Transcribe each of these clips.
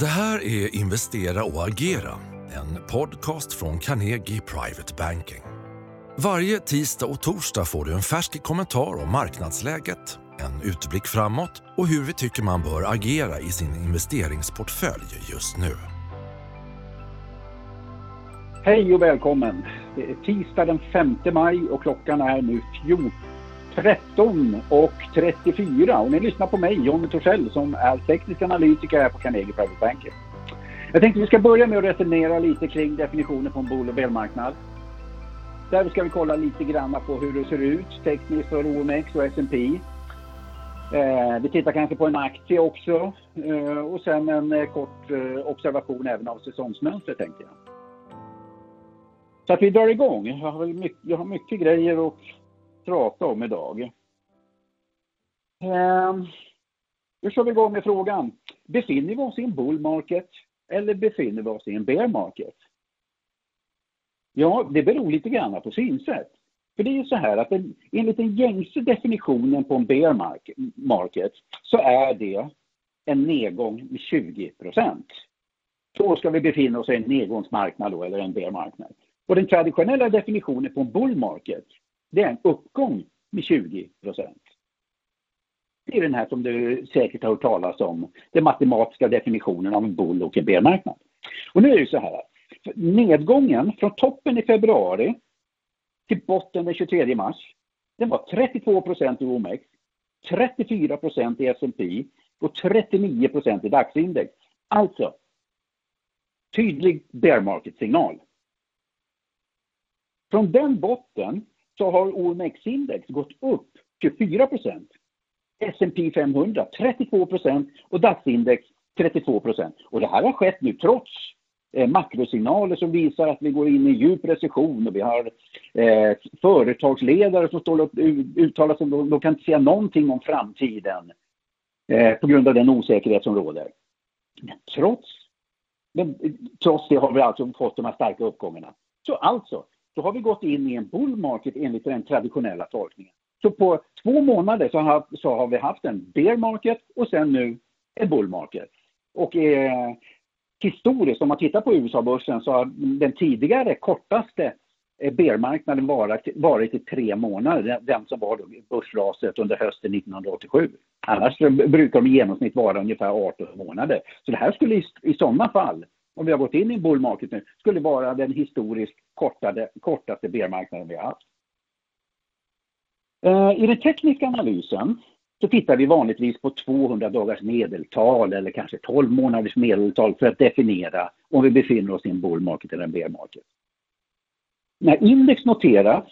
Det här är Investera och agera, en podcast från Carnegie Private Banking. Varje tisdag och torsdag får du en färsk kommentar om marknadsläget, en utblick framåt och hur vi tycker man bör agera i sin investeringsportfölj just nu. Hej och välkommen! Det är tisdag den 5 maj och klockan är nu 13 och 34 och ni lyssnar på mig, Jonny Torssell, som är teknisk analytiker här på Carnegie Private Banking. Jag tänkte vi ska börja med att resonera lite kring definitionen på en bol och belmarknad. Där ska vi kolla lite grann på hur det ser ut tekniskt för OMX och S&P. Eh, vi tittar kanske på en aktie också eh, och sen en eh, kort eh, observation även av säsongsmönstret tänkte jag. Så att vi drar igång. Jag har mycket, jag har mycket grejer och prata om idag. Eh, nu kör vi igång med frågan. Befinner vi oss i en bull market eller befinner vi oss i en bear market? Ja, det beror lite grann på synsätt. För det är ju så här att en, enligt den gängse definitionen på en bear market så är det en nedgång med 20 procent. Då ska vi befinna oss i en nedgångsmarknad då, eller en bear marknad. Och den traditionella definitionen på en bull market det är en uppgång med 20 procent. Det är den här som du säkert har hört talas om, den matematiska definitionen av en bull och en bearmarknad. Och nu är det så här, nedgången från toppen i februari till botten den 23 mars, den var 32 procent i OMX, 34 procent i S&P och 39 procent i DAX-index. Alltså, tydlig bear market-signal. Från den botten så har OMX-index gått upp 24 procent. S&P 500 32 procent och DAX-index 32 procent. Och det här har skett nu trots eh, makrosignaler som visar att vi går in i djup recession och vi har eh, företagsledare som står och uttalar sig, de, de kan inte säga någonting om framtiden eh, på grund av den osäkerhet som råder. Men trots, men, trots det har vi alltså fått de här starka uppgångarna. Så alltså, då har vi gått in i en bull market enligt den traditionella tolkningen. Så på två månader så har, så har vi haft en bear market och sen nu en bull market. Och eh, historiskt, om man tittar på USA-börsen så har den tidigare kortaste eh, bearmarknaden varit, varit i tre månader, den som var då börsraset under hösten 1987. Annars brukar de i genomsnitt vara ungefär 18 månader. Så det här skulle i, i sådana fall om vi har gått in i en bull market nu, skulle vara den historiskt kortade, kortaste bearmarknaden vi har haft. Eh, I den tekniska analysen så tittar vi vanligtvis på 200 dagars medeltal eller kanske 12 månaders medeltal för att definiera om vi befinner oss i en bull market eller en bear market. När index noteras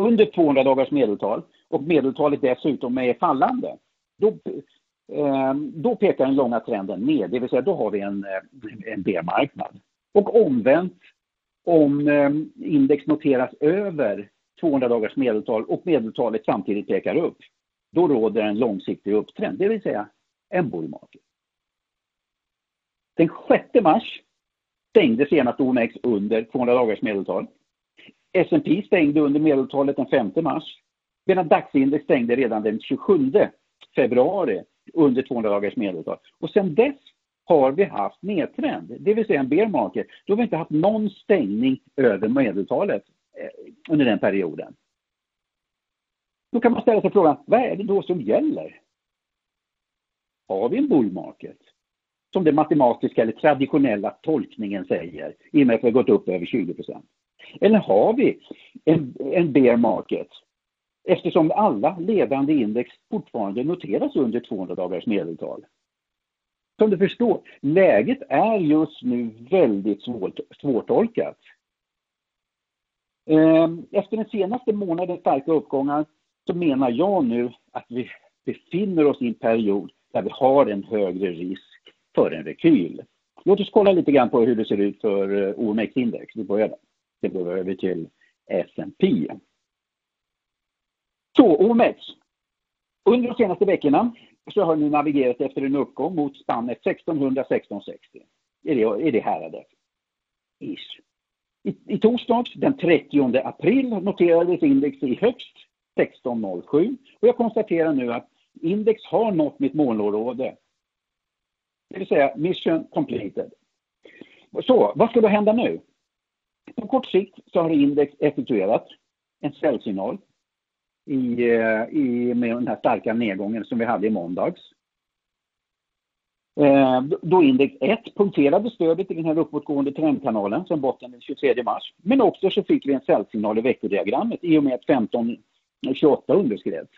under 200 dagars medeltal och medeltalet dessutom är fallande, då Ehm, då pekar den långa trenden ner, det vill säga då har vi en, eh, en B-marknad. Och omvänt, om ehm, index noteras över 200 dagars medeltal och medeltalet samtidigt pekar upp, då råder en långsiktig upptrend, det vill säga en bull market. Den 6 mars stängde senast OMX under 200 dagars medeltal. S&P stängde under medeltalet den 5 mars, medan DAX-index stängde redan den 27 februari under 200 dagars medeltal. Och sen dess har vi haft nedtrend, det vill säga en bear market. Då har vi inte haft någon stängning över medeltalet eh, under den perioden. Då kan man ställa sig frågan, vad är det då som gäller? Har vi en bull market? Som den matematiska eller traditionella tolkningen säger, i och med att vi har gått upp över 20% Eller har vi en, en bear market eftersom alla ledande index fortfarande noteras under 200 dagars medeltal. Som du förstår, läget är just nu väldigt svårt, svårtolkat. Ehm, efter den senaste månadens starka uppgångar så menar jag nu att vi befinner oss i en period där vi har en högre risk för en rekyl. Låt oss kolla lite grann på hur det ser ut för eh, OMX-index. Vi börjar där. Det går över till S&P. Så OMX. Under de senaste veckorna så har ni navigerat efter en uppgång mot spannet 1600-1660. Är det, är det häradet? Ish. I, I torsdags den 30 april noterades index i högst 1607 och jag konstaterar nu att index har nått mitt målområde. Det vill säga mission completed. Så, vad ska då hända nu? På kort sikt så har index effektuerat en säljsignal i, eh, i, med den här starka nedgången som vi hade i måndags. Eh, då index 1 punkterade stödet i den här uppåtgående trendkanalen som botten den 23 mars. Men också så fick vi en säljsignal i veckodiagrammet i och med att 1528 eh, underskrevs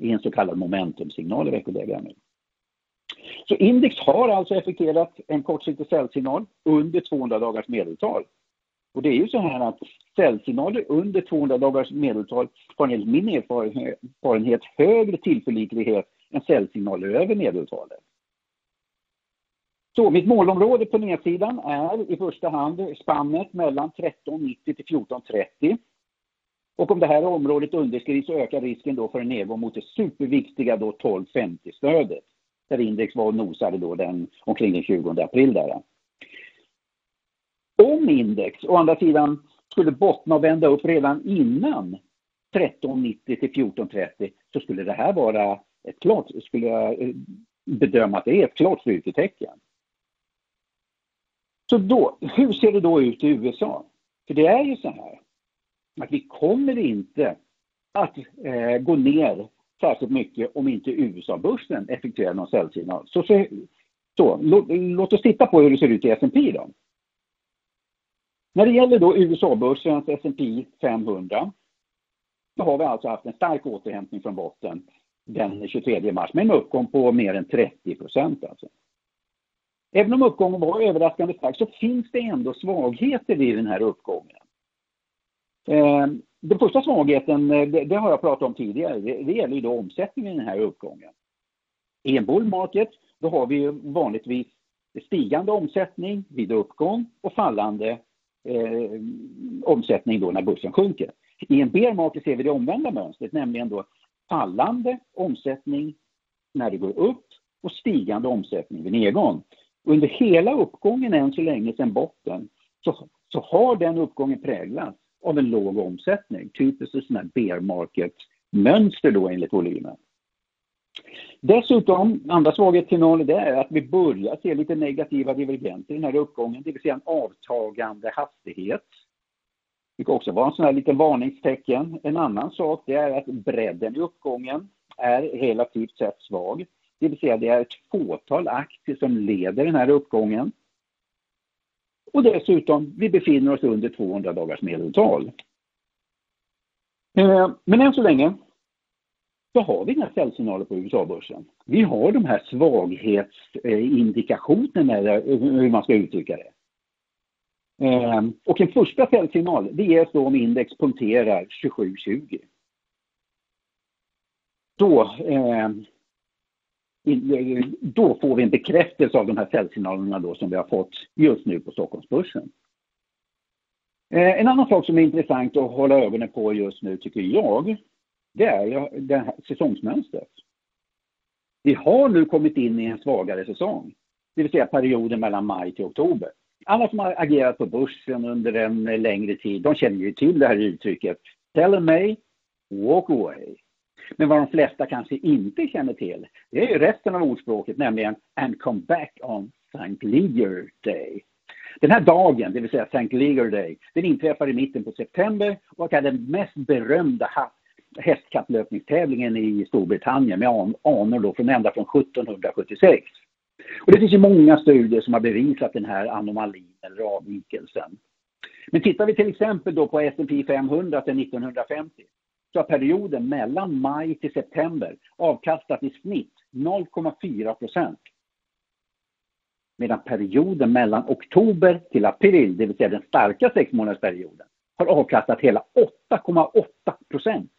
i en så kallad momentumsignal i veckodiagrammet. Så index har alltså effekterat en kortsiktig säljsignal under 200 dagars medeltal. Och det är ju så här att säljsignaler under 200 dagars medeltal har enligt min erfarenhet högre tillförlitlighet än säljsignaler över medeltalet. Så mitt målområde på nedsidan är i första hand spannet mellan 13,90 till 14,30. Och om det här området underskrids så ökar risken då för en nedgång mot det superviktiga då 12,50-stödet. Där index var och nosade då den, omkring den 20 april. Där. Om index å andra sidan skulle bottna och vända upp redan innan 13,90 till 14,30 så skulle det här vara ett klart, skulle jag eh, bedöma att det är ett klart styrketecken. Så då, hur ser det då ut i USA? För det är ju så här att vi kommer inte att eh, gå ner särskilt mycket om inte USA-börsen effektuerar någon säljsignal. Så, så, så låt, låt, oss titta på hur det ser ut i S&P då. När det gäller då USA-börsens S&P 500 så har vi alltså haft en stark återhämtning från botten den 23 mars med en uppgång på mer än 30 procent. Alltså. Även om uppgången var överraskande stark så finns det ändå svagheter i den här uppgången. Eh, den första svagheten, eh, det, har jag pratat om tidigare, det, det gäller ju då omsättningen i den här uppgången. I en bull market, då har vi ju vanligtvis stigande omsättning vid uppgång och fallande eh, omsättning då när börsen sjunker. I en bear market ser vi det omvända mönstret, nämligen då fallande omsättning när det går upp och stigande omsättning vid nedgång. Under hela uppgången än så länge sedan botten så, så har den uppgången präglats av en låg omsättning. Typiskt ett sånt här bear market-mönster då enligt volymen. Dessutom, andra svaghetssignalen det är att vi börjar se lite negativa divergenser i den här uppgången, det vill säga en avtagande hastighet. Det kan också vara en sån här liten varningstecken. En annan sak det är att bredden i uppgången är relativt sett svag. Det vill säga det är ett fåtal aktier som leder den här uppgången. Och dessutom, vi befinner oss under 200 dagars medeltal. Eh, men än så länge så har vi inga säljsignaler på USA-börsen. Vi har de här svaghetsindikationerna, hur man ska uttrycka det. Ehm, och en första säljsignal, det ges då om index punkterar 2720. Då ehm, då får vi en bekräftelse av de här säljsignalerna då som vi har fått just nu på Stockholmsbörsen. Ehm, en annan sak som är intressant att hålla ögonen på just nu tycker jag, det är det här säsongsmönstret. Vi har nu kommit in i en svagare säsong, det vill säga perioden mellan maj till oktober. Alla som har agerat på börsen under en längre tid, de känner ju till det här uttrycket. Tell me, walk away. Men vad de flesta kanske inte känner till, det är ju resten av ordspråket, nämligen and come back on St. Leger Day. Den här dagen, det vill säga St. Leger Day, den inträffar i mitten på september och är den mest berömda hästkapplöpningstävlingen i Storbritannien med anor då från ända från 1776. Och det finns ju många studier som har bevisat den här anomalin eller avvikelsen. Men tittar vi till exempel då på S&P 500 till 1950 så har perioden mellan maj till september avkastat i snitt 0,4 procent. Medan perioden mellan oktober till april, det vill säga den starka sexmånadersperioden, har avkastat hela 8,8 procent.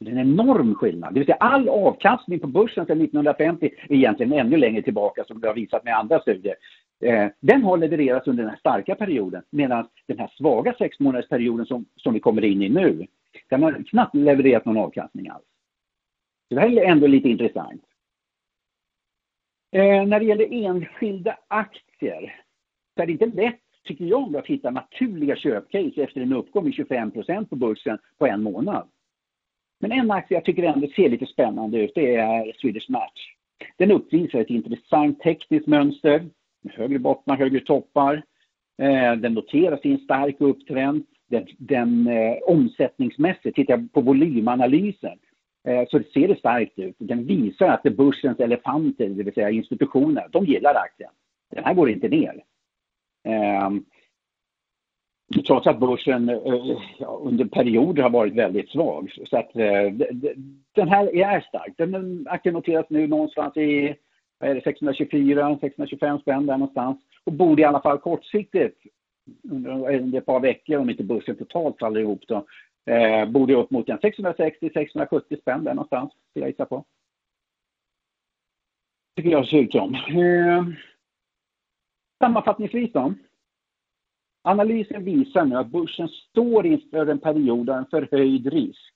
Det är en enorm skillnad. Det vill säga all avkastning på börsen sedan 1950 är egentligen ännu längre tillbaka som vi har visat med andra studier. Eh, den har levererats under den här starka perioden medan den här svaga sexmånadersperioden som, som vi kommer in i nu, den har knappt levererat någon avkastning alls. Så det här är ändå lite intressant. Eh, när det gäller enskilda aktier så är det inte lätt, tycker jag, att hitta naturliga köpcase efter en uppgång med 25% på börsen på en månad. Men en aktie jag tycker ändå ser lite spännande ut, det är Swedish Match. Den uppvisar ett intressant tekniskt mönster, högre bottnar, högre toppar. Eh, den noteras i en stark upptrend. Den, den eh, omsättningsmässigt, tittar jag på volymanalysen, eh, så ser det starkt ut. Den visar att det är börsens elefanter, det vill säga institutioner, de gillar aktien. Den här går inte ner. Eh, trots att börsen eh, under perioder har varit väldigt svag. Så att, eh, den här är stark. Den aktien noteras nu någonstans i är det, 624, 625 spänn där någonstans. Och borde i alla fall kortsiktigt eh, under ett par veckor om inte börsen totalt faller ihop då. Eh, borde upp mot en 660-670 spänn där någonstans, skulle jag gissa på. Tycker jag ser ut som. Eh, sammanfattningsvis då. Analysen visar nu att börsen står inför en period av en förhöjd risk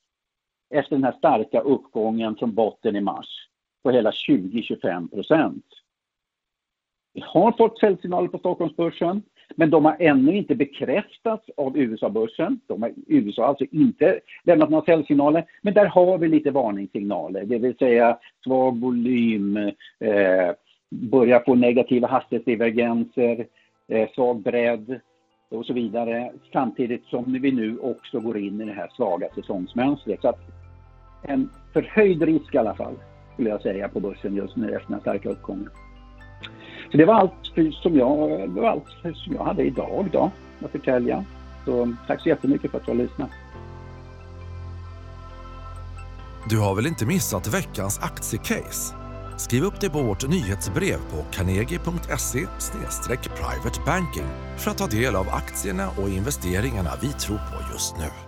efter den här starka uppgången från botten i mars på hela 20-25 procent. Vi har fått säljsignaler på Stockholmsbörsen, men de har ännu inte bekräftats av USA-börsen. De har, USA har alltså inte lämnat några säljsignaler, men där har vi lite varningssignaler, det vill säga svag volym, eh, börjar få negativa hastighetsdivergenser, eh, svag bredd och så vidare. Samtidigt som vi nu också går in i det här svaga säsongsmönstret. Så att en förhöjd risk i alla fall, skulle jag säga, på börsen just nu efter den starka uppgången. Så det var allt som jag, det var allt som jag hade idag då, att förtälja. Så tack så jättemycket för att du har lyssnat. Du har väl inte missat veckans aktiecase? Skriv upp dig på vårt nyhetsbrev på carnegie.se privatebanking för att ta del av aktierna och investeringarna vi tror på just nu.